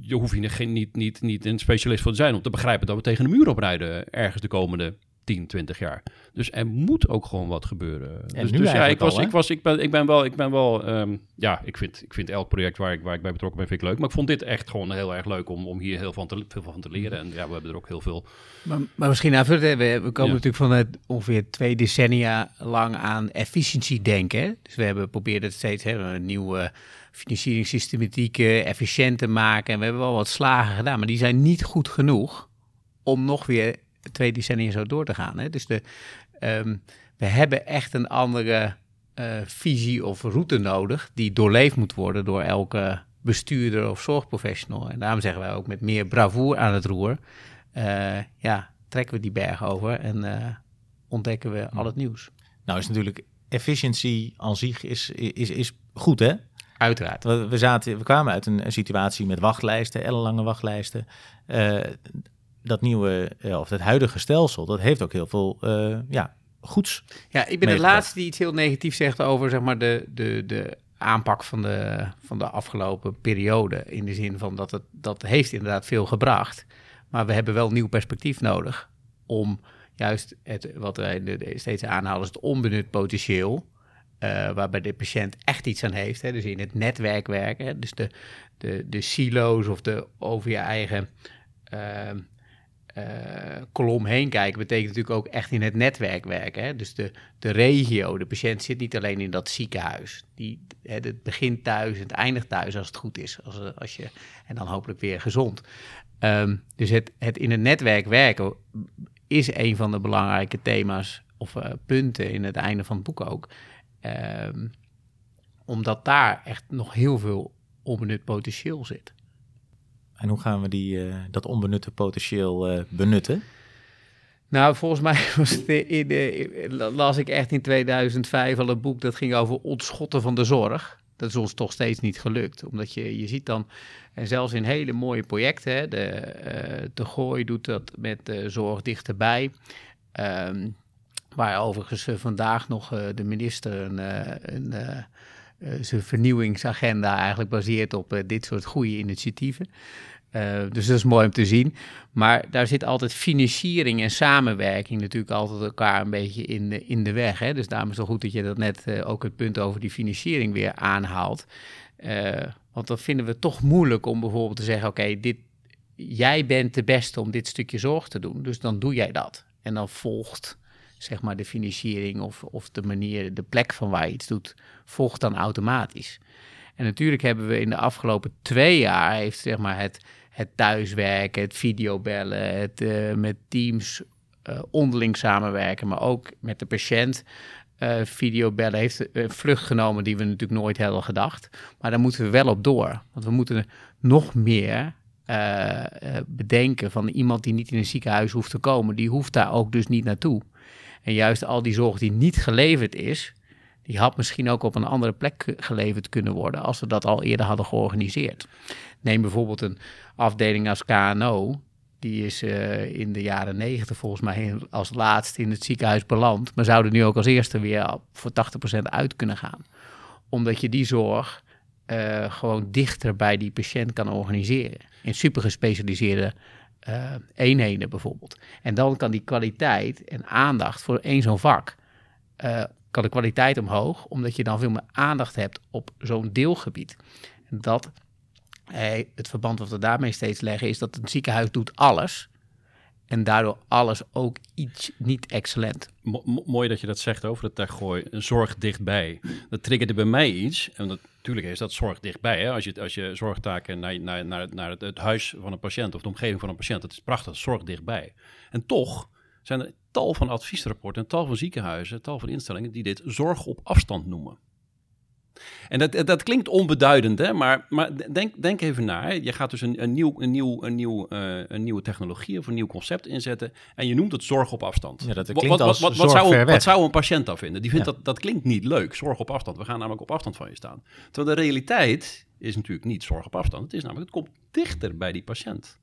je hoeft hier geen, niet, niet, niet een specialist voor te zijn om te begrijpen dat we tegen de muur oprijden ergens de komende 10, 20 jaar. Dus er moet ook gewoon wat gebeuren. En dus, nu dus ja, ik was, al, ik was, ik ben, ik ben wel, ik ben wel, ehm, ja, ik vind, ik vind elk project waar ik, waar ik bij betrokken ben, vind ik leuk. Maar ik vond dit echt gewoon heel erg leuk om, om hier heel van te, veel van te leren. En ja, we hebben er ook heel veel. Maar, maar misschien hè, we, we komen Ja. natuurlijk van het ongeveer twee decennia lang aan efficiëntie denken. hè. Dus we hebben geprobeerd het steeds hè, een nieuwe financieringssystematiek efficiënt te maken. En we hebben wel wat slagen gedaan, maar die zijn niet goed genoeg om nog weer twee decennia zo door te gaan. Hè. Dus de, ehm, we hebben echt een andere eh, visie of route nodig die doorleefd moet worden door elke bestuurder of zorgprofessional. En daarom zeggen wij ook met meer bravoer aan het roer. eh, ja, trekken we die berg over en eh, ontdekken we al het nieuws. Nou is natuurlijk efficiëntie aan zich is, is, is goed, hè? Uiteraard. We, zaten, we kwamen uit een, een situatie met wachtlijsten, ellenlange wachtlijsten. Dat nieuwe, eh, of het huidige stelsel, dat heeft ook heel veel eh, ja, goeds. Ja, ik ben de laatste die iets heel negatiefs zegt over zeg maar, de, de, de aanpak van de, van de afgelopen periode. In de zin van dat het dat heeft inderdaad veel gebracht. Maar we hebben wel nieuw perspectief nodig om juist het, wat wij steeds aanhalen, is het onbenut potentieel. eh, waarbij de patiënt echt iets aan heeft. Hè, dus in het netwerk werken. Hè, dus de, de, de silo's of de over je eigen eh, kolom heen kijken, betekent natuurlijk ook echt in het netwerk werken. Hè? Dus de, de regio, de patiënt zit niet alleen in dat ziekenhuis. Die, het begint thuis en het eindigt thuis als het goed is. Als, eh, als je, en dan hopelijk weer gezond. Ehm, dus het, het in het netwerk werken is een van de belangrijke thema's of eh, punten in het einde van het boek ook. Ehm, omdat daar echt nog heel veel onbenut potentieel zit. En hoe gaan we die, eh, dat onbenutte potentieel eh, benutten? Nou, volgens mij was in, las ik echt in 2005 al een boek dat ging over ontschotten van de zorg. Dat is ons toch steeds niet gelukt. Omdat je, je ziet dan, en zelfs in hele mooie projecten, hè, de, eh de Gooi doet dat met de zorg dichterbij. Ehm, waar overigens vandaag nog de minister een, een, zijn vernieuwingsagenda eigenlijk baseert op dit soort goede initiatieven. Eh, dus dat is mooi om te zien. Maar daar zit altijd financiering en samenwerking natuurlijk altijd elkaar een beetje in de, in de weg. Hè? Dus daarom is het goed dat je dat net eh, ook het punt over die financiering weer aanhaalt. Eh, want dan vinden we toch moeilijk om bijvoorbeeld te zeggen: oké, dit jij bent de beste om dit stukje zorg te doen, dus dan doe jij dat. En dan volgt zeg maar de financiering of, of de manier, de plek van waar je iets doet, volgt dan automatisch. En natuurlijk hebben we in de afgelopen twee jaar heeft zeg maar het, het thuiswerken, het videobellen, het eh, met teams eh, onderling samenwerken, maar ook met de patiënt. eh videobellen heeft een vlucht genomen die we natuurlijk nooit hadden gedacht. Maar daar moeten we wel op door. Want we moeten nog meer bedenken van iemand die niet in een ziekenhuis hoeft te komen. Die hoeft daar ook dus niet naartoe. En juist al die zorg die niet geleverd is, die had misschien ook op een andere plek geleverd kunnen worden als we dat al eerder hadden georganiseerd. Neem bijvoorbeeld een afdeling als KNO. Die is eh, in de jaren negentig volgens mij als laatste in het ziekenhuis beland. Maar zouden nu ook als eerste weer voor 80% uit kunnen gaan. Omdat je die zorg eh, gewoon dichter bij die patiënt kan organiseren. In super gespecialiseerde eh, eenheden bijvoorbeeld. En dan kan die kwaliteit en aandacht voor één zo'n vak... kan de kwaliteit omhoog, omdat je dan veel meer aandacht hebt op zo'n deelgebied. Dat, eh, het verband wat we daarmee steeds leggen, is dat een ziekenhuis doet alles. En daardoor alles ook iets niet excellent. Mo- mo- mooi dat je dat zegt over het gooi. Zorg dichtbij. Dat triggerde bij mij iets. En natuurlijk is dat zorg dichtbij. Hè? Als, je, als je zorgtaken naar, naar, naar, naar het, het huis van een patiënt of de omgeving van een patiënt. Dat is prachtig. Zorg dichtbij. En toch zijn er tal van adviesrapporten, tal van ziekenhuizen, tal van instellingen die dit zorg op afstand noemen. En dat, dat klinkt onbeduidend, hè? Maar, maar denk, denk even na. Hè? Je gaat dus een, een, nieuw, een, nieuw, een, nieuw, eh, een nieuwe technologie of een nieuw concept inzetten. En je noemt het zorg op afstand. Ja, dat Wat- klinkt wat, als wat, wat, zorg zou, ver een- weg. wat zou een patiënt dan vinden? Die vindt Ja. dat, dat klinkt niet leuk, zorg op afstand. We gaan namelijk op afstand van je staan. Terwijl de realiteit is natuurlijk niet zorg op afstand. Het is namelijk, het komt dichter bij die patiënt.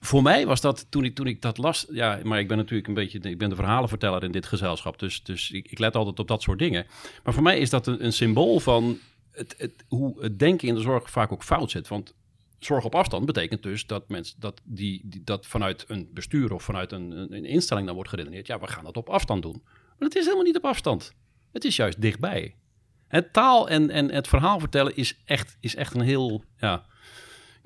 Voor mij was dat, toen ik, toen ik dat las... Ja, maar ik ben natuurlijk een beetje... Ik ben de verhalenverteller in dit gezelschap. Dus, dus ik, ik let altijd op dat soort dingen. Maar voor mij is dat een, een symbool van... Het, het, hoe het denken in de zorg vaak ook fout zit. Want zorg op afstand betekent dus dat mensen dat die, die dat vanuit een bestuur of vanuit een, een, instelling dan wordt geredeneerd. Ja, we gaan dat op afstand doen. Maar het is helemaal niet op afstand. Het is juist dichtbij. Het taal en, en het verhaal vertellen is echt, is echt een heel. Ja,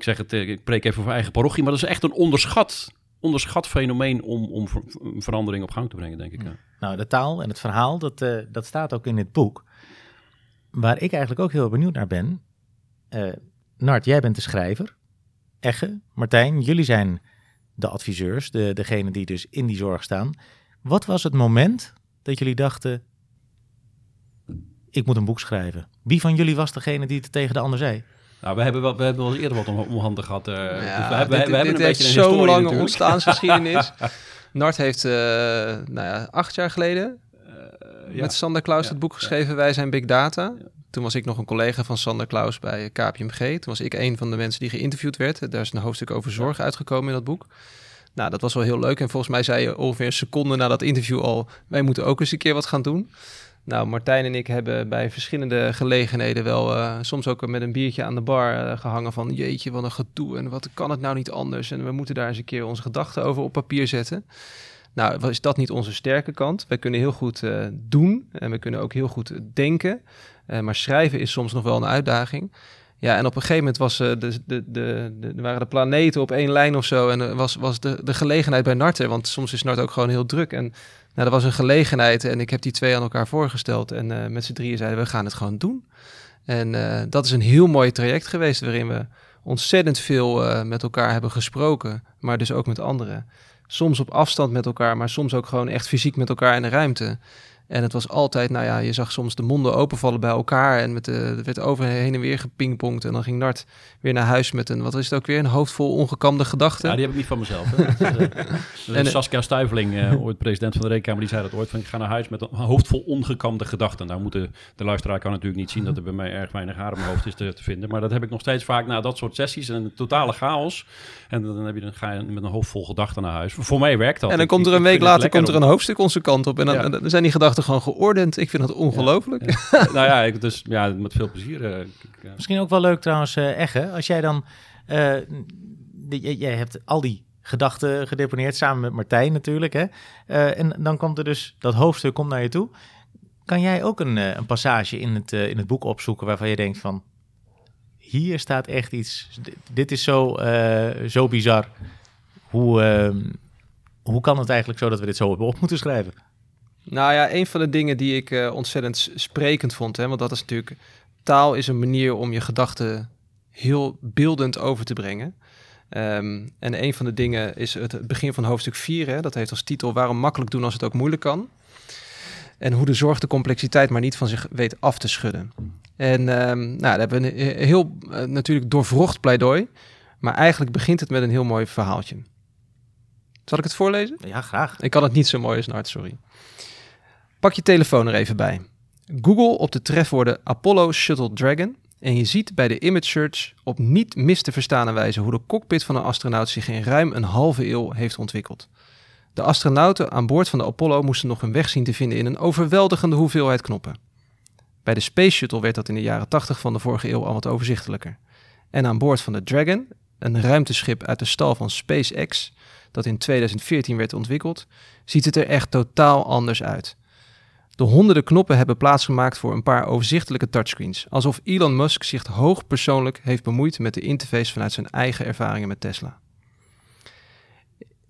ik zeg het, eh, ik preek even voor eigen parochie, maar dat is echt een onderschat, onderschat fenomeen om, om verandering op gang te brengen, denk ik. Ja. Nou, de taal en het verhaal, dat, eh, dat staat ook in dit boek. Waar ik eigenlijk ook heel benieuwd naar ben. Eh, Nart, jij bent de schrijver. Egge, Martijn, jullie zijn de adviseurs, de, degene die dus in die zorg staan. Wat was het moment dat jullie dachten, ik moet een boek schrijven? Wie van jullie was degene die het tegen de ander zei? Nou, we hebben wel, we hebben wel eens eerder wat om, om handen gehad. eh, dus we hebben, dit, we hebben dit een heeft beetje een zo'n lange natuurlijk. ontstaansgeschiedenis. Nart heeft eh, nou ja, acht jaar geleden ja. met Sander Klaus het boek geschreven Wij zijn Big Data. Toen was ik nog een collega van Sander Klaus bij KPMG. Toen was ik een van de mensen die geïnterviewd werd. Daar is een hoofdstuk over zorg uitgekomen in dat boek. Nou, dat was wel heel leuk. En volgens mij zei je ongeveer een seconde na dat interview al... wij moeten ook eens een keer wat gaan doen. Nou, Martijn en ik hebben bij verschillende gelegenheden wel... eh, soms ook met een biertje aan de bar eh, gehangen van... jeetje, wat een gedoe en wat kan het nou niet anders? En we moeten daar eens een keer onze gedachten over op papier zetten. Nou, was dat niet onze sterke kant? Wij kunnen heel goed eh, doen en we kunnen ook heel goed denken. Maar schrijven is soms nog wel een uitdaging. Ja, en op een gegeven moment was, de, de, de, de, waren de planeten op één lijn of zo. En was, was de, de gelegenheid bij Nart. Want soms is Nart ook gewoon heel druk. En nou, er was een gelegenheid en ik heb die twee aan elkaar voorgesteld. En eh, met z'n drieën zeiden we gaan het gewoon doen. En eh, dat is een heel mooi traject geweest waarin we ontzettend veel eh, met elkaar hebben gesproken. Maar dus ook met anderen. Soms op afstand met elkaar, maar soms ook gewoon echt fysiek met elkaar in de ruimte. En het was altijd, nou ja, je zag soms de monden openvallen bij elkaar. En met de, er werd over heen en weer gepingpongd. En dan ging Nart weer naar huis met een, wat is het ook weer, een hoofd vol ongekamde gedachten. Ja, die heb ik niet van mezelf. Hè. Dat is, eh, dat En- Saskia Stuiveling, eh, ooit president van de Rekenkamer, die zei dat ooit. Van, ik ga naar huis met een hoofd vol ongekamde gedachten. Nou moeten de luisteraar kan natuurlijk niet zien dat er bij mij erg weinig haar op mijn hoofd is te, te vinden. Maar dat heb ik nog steeds vaak na dat soort sessies. En een totale chaos. En dan, heb je, dan ga je met een hoofd vol gedachten naar huis. Voor mij werkt dat. en dan Ik- komt er een week later komt er een hoofdstuk onze kant op. En dan, Ja. dan zijn die gedachten gewoon geordend. Ik vind dat ongelooflijk. nou ja, ik, dus ja, met veel plezier. eh. Misschien ook wel leuk trouwens, eh Egge, als jij dan... eh, de- jij- jij hebt al die gedachten gedeponeerd, samen met Martijn natuurlijk. Hè? Eh, en dan komt er dus, dat hoofdstuk komt naar je toe. Kan jij ook een, eh, een passage in het, eh, in het boek opzoeken waarvan je denkt van... Hier staat echt iets, dit, dit is zo, eh, zo bizar. Hoe, ehm, hoe kan het eigenlijk zo dat we dit zo hebben op moeten schrijven? Nou ja, een van de dingen die ik eh, ontzettend sprekend vond, hè, want dat is natuurlijk, taal is een manier om je gedachten heel beeldend over te brengen. Ehm, en een van de dingen is het, begin van hoofdstuk 4, hè, dat heeft als titel Waarom makkelijk doen als het ook moeilijk kan. En hoe de zorg de complexiteit maar niet van zich weet af te schudden. En ehm, nou, daar hebben we een he- heel eh, natuurlijk doorvrocht pleidooi, maar eigenlijk begint het met een heel mooi verhaaltje. Zal ik het voorlezen? Ja, graag. Ik kan het niet zo mooi als Nart, sorry. Pak je telefoon er even bij. Google op de trefwoorden Apollo Shuttle Dragon en je ziet bij de image search op niet mis te verstaande wijze hoe de cockpit van een astronaut zich in ruim een halve eeuw heeft ontwikkeld. De astronauten aan boord van de Apollo moesten nog hun weg zien te vinden in een overweldigende hoeveelheid knoppen. Bij de Space Shuttle werd dat in de jaren 80 van de vorige eeuw al wat overzichtelijker. En aan boord van de Dragon, een ruimteschip uit de stal van SpaceX, dat in 2014 werd ontwikkeld, ziet het er echt totaal anders uit. De honderden knoppen hebben plaatsgemaakt voor een paar overzichtelijke touchscreens, alsof Elon Musk zich hoogpersoonlijk heeft bemoeid met de interface vanuit zijn eigen ervaringen met Tesla.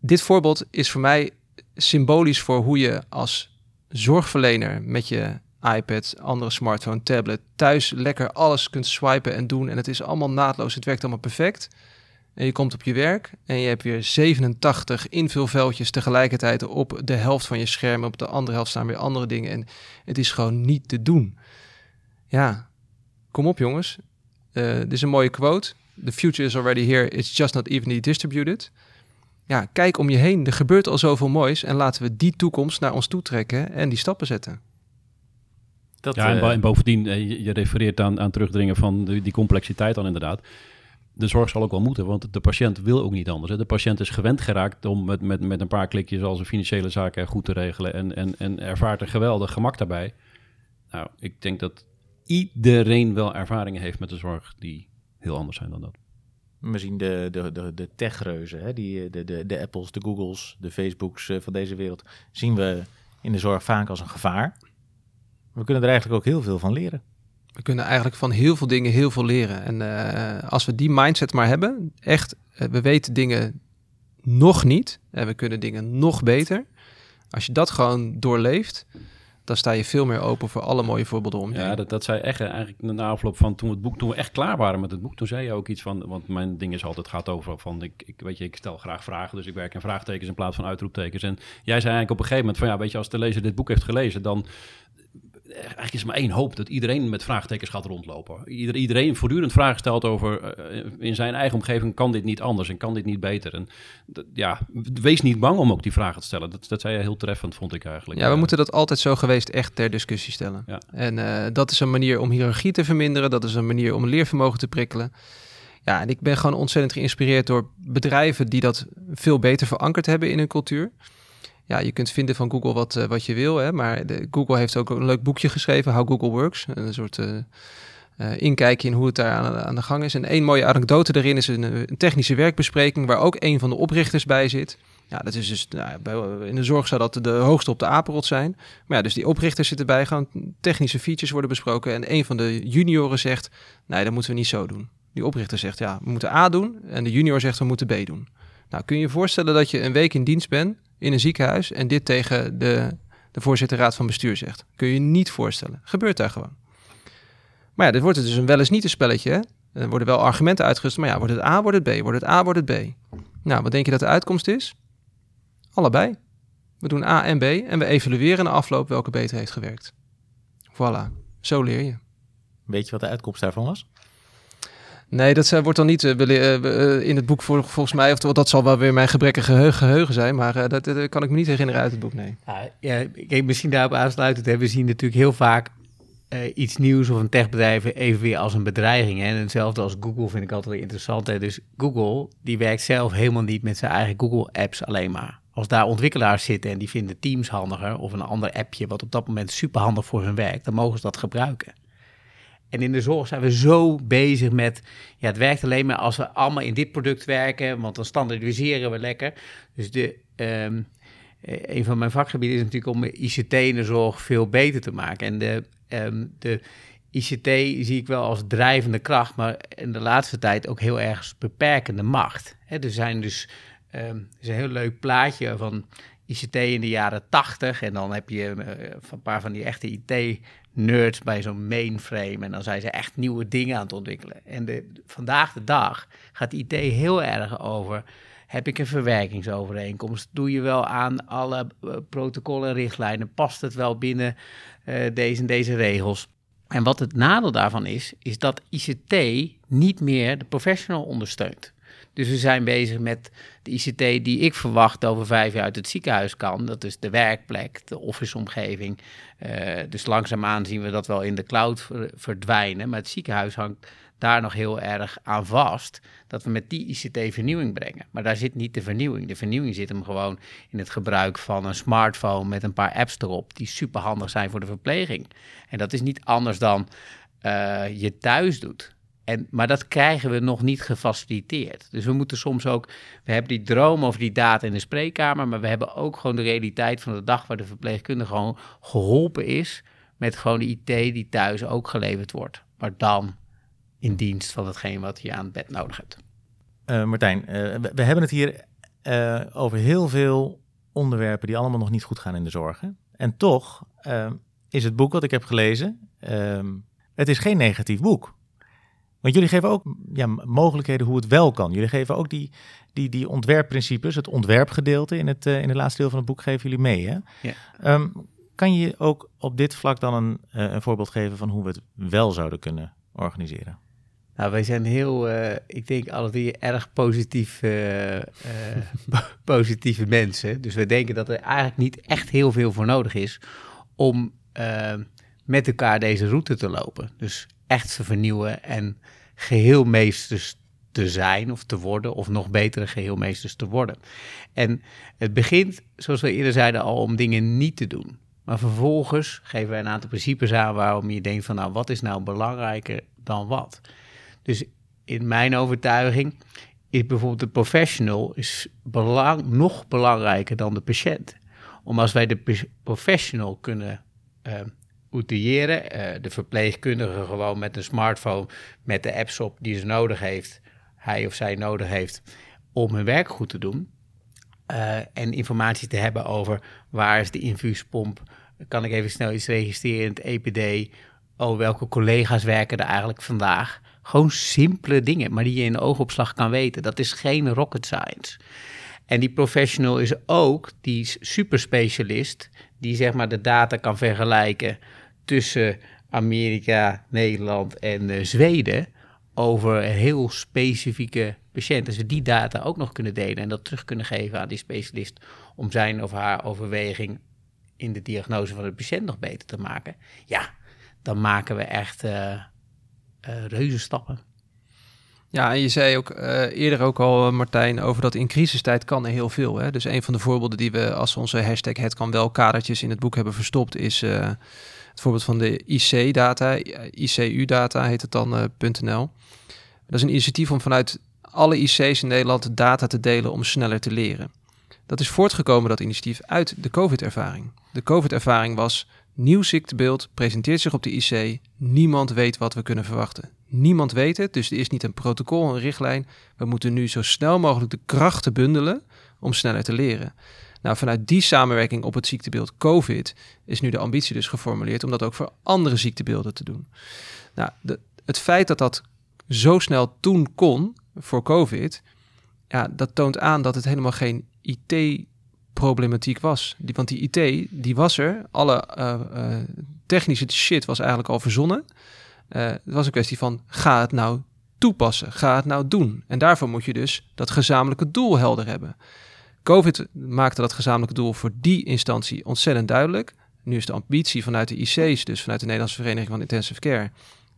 dit voorbeeld is voor mij symbolisch voor hoe je als zorgverlener met je iPad, andere smartphone, tablet, thuis lekker alles kunt swipen en doen. En het is allemaal naadloos, het werkt allemaal perfect. En je komt op je werk en je hebt weer 87 invulveldjes tegelijkertijd op de helft van je scherm. Op de andere helft staan weer andere dingen. En het is gewoon niet te doen. Ja, kom op jongens. Uh, dit is een mooie quote. The future is already here, it's just not evenly distributed. Ja, kijk om je heen. Er gebeurt al zoveel moois. En laten we die toekomst naar ons toe trekken en die stappen zetten. Dat, ja, en, uh, bovendien, je, je, refereert aan, aan terugdringen van die complexiteit dan inderdaad de zorg zal ook wel moeten, want de patiënt wil ook niet anders. Hè. De patiënt is gewend geraakt om met, met, met een paar klikjes al zijn financiële zaken goed te regelen en, en, en ervaart een geweldig gemak daarbij. Nou, ik denk dat iedereen wel ervaringen heeft met de zorg die heel anders zijn dan dat. We zien de, de, de, de techreuzen, hè? Die, de, de, de Apples, de Googles, de Facebooks eh, van deze wereld, zien we in de zorg vaak als een gevaar. We kunnen er eigenlijk ook heel veel van leren. We kunnen eigenlijk van heel veel dingen heel veel leren. En uh, als we die mindset maar hebben, echt, uh, we weten dingen nog niet en we kunnen dingen nog beter. Als je dat gewoon doorleeft, dan sta je veel meer open voor alle mooie voorbeelden om je Ja, dat, dat zei echt eigenlijk na afloop van toen, het boek, toen we echt klaar waren met het boek, toen zei je ook iets van, want mijn ding is altijd, gaat over van, ik, ik, weet je, ik stel graag vragen, dus ik werk in vraagtekens in plaats van uitroeptekens. En jij zei eigenlijk op een gegeven moment van, ja, weet je, als de lezer dit boek heeft gelezen, dan eigenlijk is maar één hoop dat iedereen met vraagtekens gaat rondlopen. iedereen voortdurend vragen stelt over uh, in zijn eigen omgeving kan dit niet anders en kan dit niet beter. En ja, wees niet bang om ook die vragen te stellen. Dat, dat zei je heel treffend, vond ik eigenlijk. Ja, we moeten dat altijd zo geweest echt ter discussie stellen. Ja. En uh, dat is een manier om hiërarchie te verminderen. Dat is een manier om leervermogen te prikkelen. Ja, en ik ben gewoon ontzettend geïnspireerd door bedrijven die dat veel beter verankerd hebben in hun cultuur ja, je kunt vinden van Google wat, uh, wat je wil, hè, maar de, Google heeft ook een leuk boekje geschreven, How Google Works. Een soort uh, inkijkje in hoe het daar aan, aan, de gang is. En één mooie anekdote daarin is een, een, technische werkbespreking waar ook een van de oprichters bij zit. Ja, dat is dus, nou, in de zorg zou dat de hoogste op de apenrot zijn. Maar ja, dus die oprichters zitten bij, gaan technische features worden besproken. En een van de junioren zegt, nee, dat moeten we niet zo doen. Die oprichter zegt, ja, we moeten A doen. En de junior zegt, we moeten B doen. Nou, kun je je voorstellen dat je een week in dienst bent in een ziekenhuis en dit tegen de, de voorzitter raad van bestuur zegt. Kun je je niet voorstellen. Gebeurt daar gewoon. Maar ja, dit wordt dus een wel eens niet een spelletje. Hè? Er worden wel argumenten uitgerust, maar ja, wordt het A, wordt het B, wordt het A, wordt het B. Nou, wat denk je dat de uitkomst is? Allebei. We doen A en B en we evalueren na afloop welke beter heeft gewerkt. Voilà, zo leer je. Weet je wat de uitkomst daarvan was? Nee, dat wordt dan niet uh, in het boek volgens mij. Of dat zal wel weer mijn gebrekkige geheugen, zijn. Maar dat, kan ik me niet herinneren uit het boek, nee. Ja, misschien daarop aansluitend. We zien natuurlijk heel vaak iets nieuws of een techbedrijf even weer als een bedreiging. Hè. En hetzelfde als Google vind ik altijd interessant. Hè. Dus Google, die werkt zelf helemaal niet met zijn eigen Google-apps alleen maar. Als daar ontwikkelaars zitten en die vinden Teams handiger... of een ander appje wat op dat moment super handig voor hun werkt... dan mogen ze dat gebruiken. En in de zorg zijn we zo bezig met, ja, het werkt alleen maar als we allemaal in dit product werken, want dan standaardiseren we lekker. Dus de, um, een van mijn vakgebieden is natuurlijk om ICT in de zorg veel beter te maken. En de, um, de ICT zie ik wel als drijvende kracht, maar in de laatste tijd ook heel erg beperkende macht. er zijn dus um, is een heel leuk plaatje van ICT in de jaren 80 en dan heb je uh, een paar van die echte IT nerds bij zo'n mainframe. En dan zijn ze echt nieuwe dingen aan het ontwikkelen. En de, vandaag de dag gaat IT heel erg over. Heb ik een verwerkingsovereenkomst? Doe je wel aan alle uh, protocollen en richtlijnen? Past het wel binnen uh, deze en deze regels? En wat het nadeel daarvan is, is dat ICT niet meer de professional ondersteunt. Dus we zijn bezig met de ICT die ik verwacht over vijf jaar uit het ziekenhuis kan. Dat is de werkplek, de officeomgeving. Uh, dus langzaamaan zien we dat wel in de cloud verdwijnen. Maar het ziekenhuis hangt daar nog heel erg aan vast. Dat we met die ICT vernieuwing brengen. Maar daar zit niet de vernieuwing. De vernieuwing zit hem gewoon in het gebruik van een smartphone met een paar apps erop. Die super handig zijn voor de verpleging. En dat is niet anders dan uh, je thuis doet. En, maar dat krijgen we nog niet gefaciliteerd. Dus we moeten soms ook, we hebben die droom over die data in de spreekkamer, maar we hebben ook gewoon de realiteit van de dag waar de verpleegkundige gewoon geholpen is met gewoon de IT die thuis ook geleverd wordt. Maar dan in dienst van hetgeen wat je aan het bed nodig hebt. Uh, Martijn, uh, we, hebben het hier eh, over heel veel onderwerpen die allemaal nog niet goed gaan in de zorg. En toch eh, is het boek wat ik heb gelezen, ehm, het is geen negatief boek. Want jullie geven ook ja, mogelijkheden hoe het wel kan. Jullie geven ook die, die, die ontwerpprincipes, het ontwerpgedeelte in het, eh, in het laatste deel van het boek geven jullie mee. Hè? Ja. Ehm, kan je ook op dit vlak dan een, eh, een voorbeeld geven van hoe we het wel zouden kunnen organiseren? Nou, wij zijn heel, eh, ik denk alle drie erg positief, po- positieve mensen. Dus we denken dat er eigenlijk niet echt heel veel voor nodig is om met elkaar deze route te lopen. Dus echt te vernieuwen en geheelmeesters te zijn of te worden, of nog betere geheelmeesters te worden. En het begint, zoals we eerder zeiden, al om dingen niet te doen. Maar vervolgens geven wij een aantal principes aan waarom je denkt van nou, wat is nou belangrijker dan wat? Dus in mijn overtuiging is bijvoorbeeld de professional is belang, nog belangrijker dan de patiënt. Om als wij de professional kunnen eh outilleren, eh, de verpleegkundige gewoon met een smartphone, met de apps op die ze nodig heeft, hij of zij nodig heeft, om hun werk goed te doen. eh, en informatie te hebben over waar is de infuuspomp, kan ik even snel iets registreren in het EPD, oh welke collega's werken er eigenlijk vandaag. Gewoon simpele dingen, maar die je in oogopslag kan weten. Dat is geen rocket science. En die professional is ook die superspecialist die zeg maar de data kan vergelijken tussen Amerika, Nederland en eh, Zweden over heel specifieke patiënten. Dus we die data ook nog kunnen delen en dat terug kunnen geven aan die specialist om zijn of haar overweging in de diagnose van de patiënt nog beter te maken. Ja, dan maken we echt eh eh, reuzenstappen. Ja, en je zei ook eerder ook al, Martijn, over dat in crisistijd kan er heel veel. Hè? Dus een van de voorbeelden die we als onze hashtag het kan wel kadertjes in het boek hebben verstopt, is het voorbeeld van de IC-data, ICU-data heet het dan, eh, .nl. Dat is een initiatief om vanuit alle IC's in Nederland data te delen om sneller te leren. Dat is voortgekomen, dat initiatief, uit de COVID-ervaring. De COVID-ervaring was nieuw ziektebeeld, presenteert zich op de IC, niemand weet wat we kunnen verwachten. Niemand weet het, dus er is niet een protocol, een richtlijn. We moeten nu zo snel mogelijk de krachten bundelen om sneller te leren. Nou, vanuit die samenwerking op het ziektebeeld COVID is nu de ambitie dus geformuleerd om dat ook voor andere ziektebeelden te doen. Nou, de, het feit dat dat zo snel toen kon voor COVID, ja, dat toont aan dat het helemaal geen IT-problematiek was. Die, want die IT, die was er. Alle eh, eh, technische shit was eigenlijk al verzonnen. Eh, het was een kwestie van, ga het nou toepassen? Ga het nou doen? En daarvoor moet je dus dat gezamenlijke doel helder hebben. COVID maakte dat gezamenlijke doel voor die instantie ontzettend duidelijk. Nu is de ambitie vanuit de IC's, dus vanuit de Nederlandse Vereniging van Intensive Care,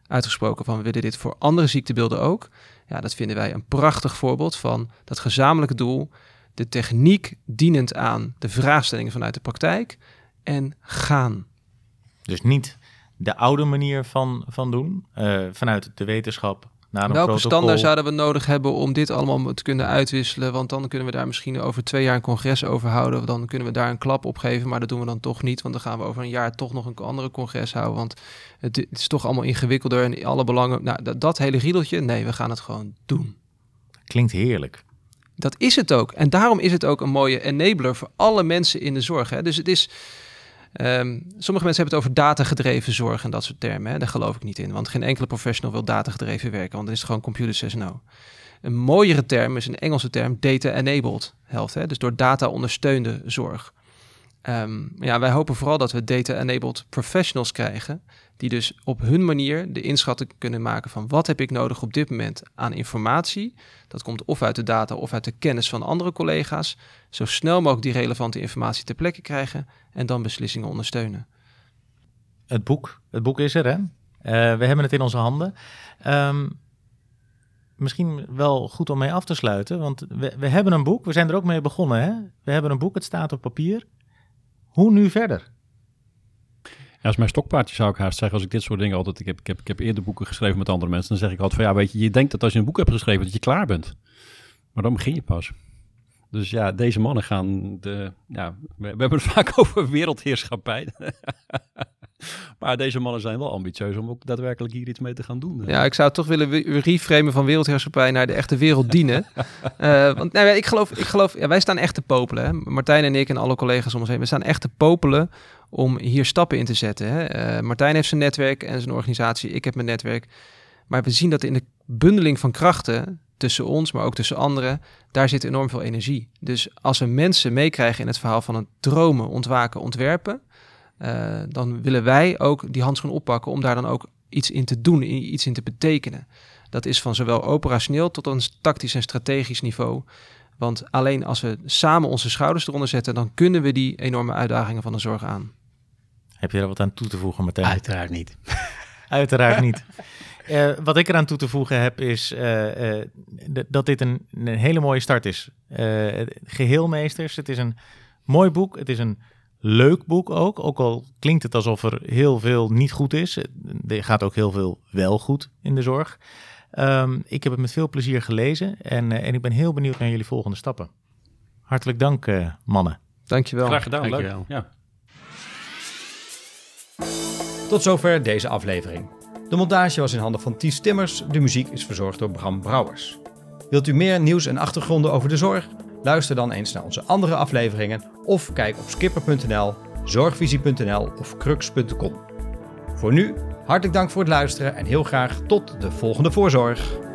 uitgesproken van we willen dit voor andere ziektebeelden ook. Ja, dat vinden wij een prachtig voorbeeld van dat gezamenlijke doel, de techniek dienend aan de vraagstellingen vanuit de praktijk en gaan. Dus niet de oude manier van, van doen, eh, vanuit de wetenschap Welke standaard zouden we nodig hebben om dit allemaal te kunnen uitwisselen? Want dan kunnen we daar misschien over twee jaar een congres over houden. Dan kunnen we daar een klap op geven, maar dat doen we dan toch niet. Want dan gaan we over een jaar toch nog een andere congres houden. Want het, het is toch allemaal ingewikkelder en alle belangen. Nou, dat, dat hele riedeltje, nee, we gaan het gewoon doen. Klinkt heerlijk. Dat is het ook. En daarom is het ook een mooie enabler voor alle mensen in de zorg. Hè? Dus het is. Ehm, sommige mensen hebben het over datagedreven zorg en dat soort termen. Hè? Daar geloof ik niet in. Want geen enkele professional wil datagedreven werken. Want dan is het gewoon computer says no. Een mooiere term is een Engelse term data-enabled health. Hè? Dus door data ondersteunde zorg. Ehm, ja, wij hopen vooral dat we data-enabled professionals krijgen. Die dus op hun manier de inschatting kunnen maken van wat heb ik nodig op dit moment aan informatie. Dat komt of uit de data of uit de kennis van andere collega's. Zo snel mogelijk die relevante informatie ter plekke krijgen en dan beslissingen ondersteunen. Het boek, het boek is er, hè? Eh, we hebben het in onze handen. Ehm, misschien wel goed om mee af te sluiten, want we, we hebben een boek. We zijn er ook mee begonnen, hè? We hebben een boek, het staat op papier. Hoe nu verder? Als mijn stokpaardje zou ik haast zeggen, als ik dit soort dingen altijd... Ik heb, ik, heb, ik heb eerder boeken geschreven met andere mensen. Dan zeg ik altijd van, ja, weet je, je denkt dat als je een boek hebt geschreven dat je klaar bent. Maar dan begin je pas. Dus ja, deze mannen gaan de. Ja, we, hebben het vaak over wereldheerschappij. maar deze mannen zijn wel ambitieus om ook daadwerkelijk hier iets mee te gaan doen. Ja, ik zou toch willen reframen van wereldheerschappij naar de echte wereld dienen. Eh, want nou, ik geloof, ik geloof ja, wij staan echt te popelen. Hè? Martijn en ik en alle collega's om ons heen, we staan echt te popelen om hier stappen in te zetten. Hè? Eh, Martijn heeft zijn netwerk en zijn organisatie, ik heb mijn netwerk. Maar we zien dat in de bundeling van krachten tussen ons, maar ook tussen anderen, daar zit enorm veel energie. Dus als we mensen meekrijgen in het verhaal van het dromen, ontwaken, ontwerpen, eh, dan willen wij ook die handschoen oppakken om daar dan ook iets in te doen, iets in te betekenen. Dat is van zowel operationeel tot een tactisch en strategisch niveau. Want alleen als we samen onze schouders eronder zetten, dan kunnen we die enorme uitdagingen van de zorg aan. Heb je er wat aan toe te voegen, Martijn? Uiteraard niet. Uiteraard niet. Eh, wat ik eraan toe te voegen heb is eh, eh, dat dit een, een hele mooie start is. Eh, geheelmeesters, het is een mooi boek. Het is een leuk boek ook. Ook al klinkt het alsof er heel veel niet goed is. Er gaat ook heel veel wel goed in de zorg. Ehm, ik heb het met veel plezier gelezen en, eh, en ik ben heel benieuwd naar jullie volgende stappen. Hartelijk dank, eh, mannen. Dankjewel. Graag gedaan, leuk. Dankjewel. Ja. Tot zover deze aflevering. De montage was in handen van Ties Timmers, de muziek is verzorgd door Bram Brouwers. Wilt u meer nieuws en achtergronden over de zorg? Luister dan eens naar onze andere afleveringen of kijk op skipper.nl, zorgvisie.nl of crux.com. Voor nu, hartelijk dank voor het luisteren en heel graag tot de volgende voorzorg.